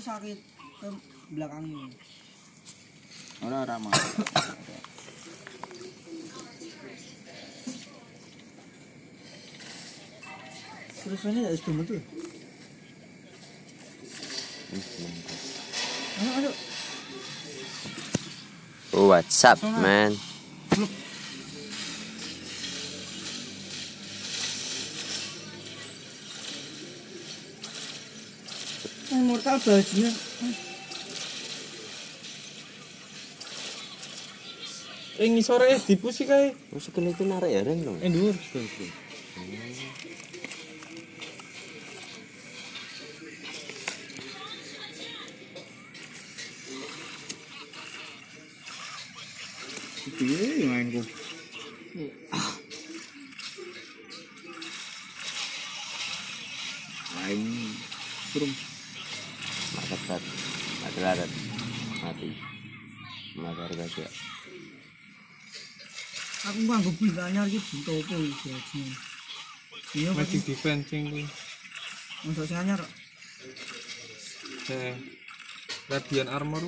sakit. Ke belakangnya. Ora ora mau. terus ini ada sedih tuh Oh, what's up, man? yang mortal bajunya Eh ngisore dipusi kae. Oh, sekali itu narik ya, Ren, dong. Eh dhuwur. Piye mainku? Lain surum. Mata tat. Mati larat. Mati. Harga sih. aku nganggo bilanya iki buntu apa bajunya iya Magic defensing kuwi. masuk sing anyar Eh. Radiant armor.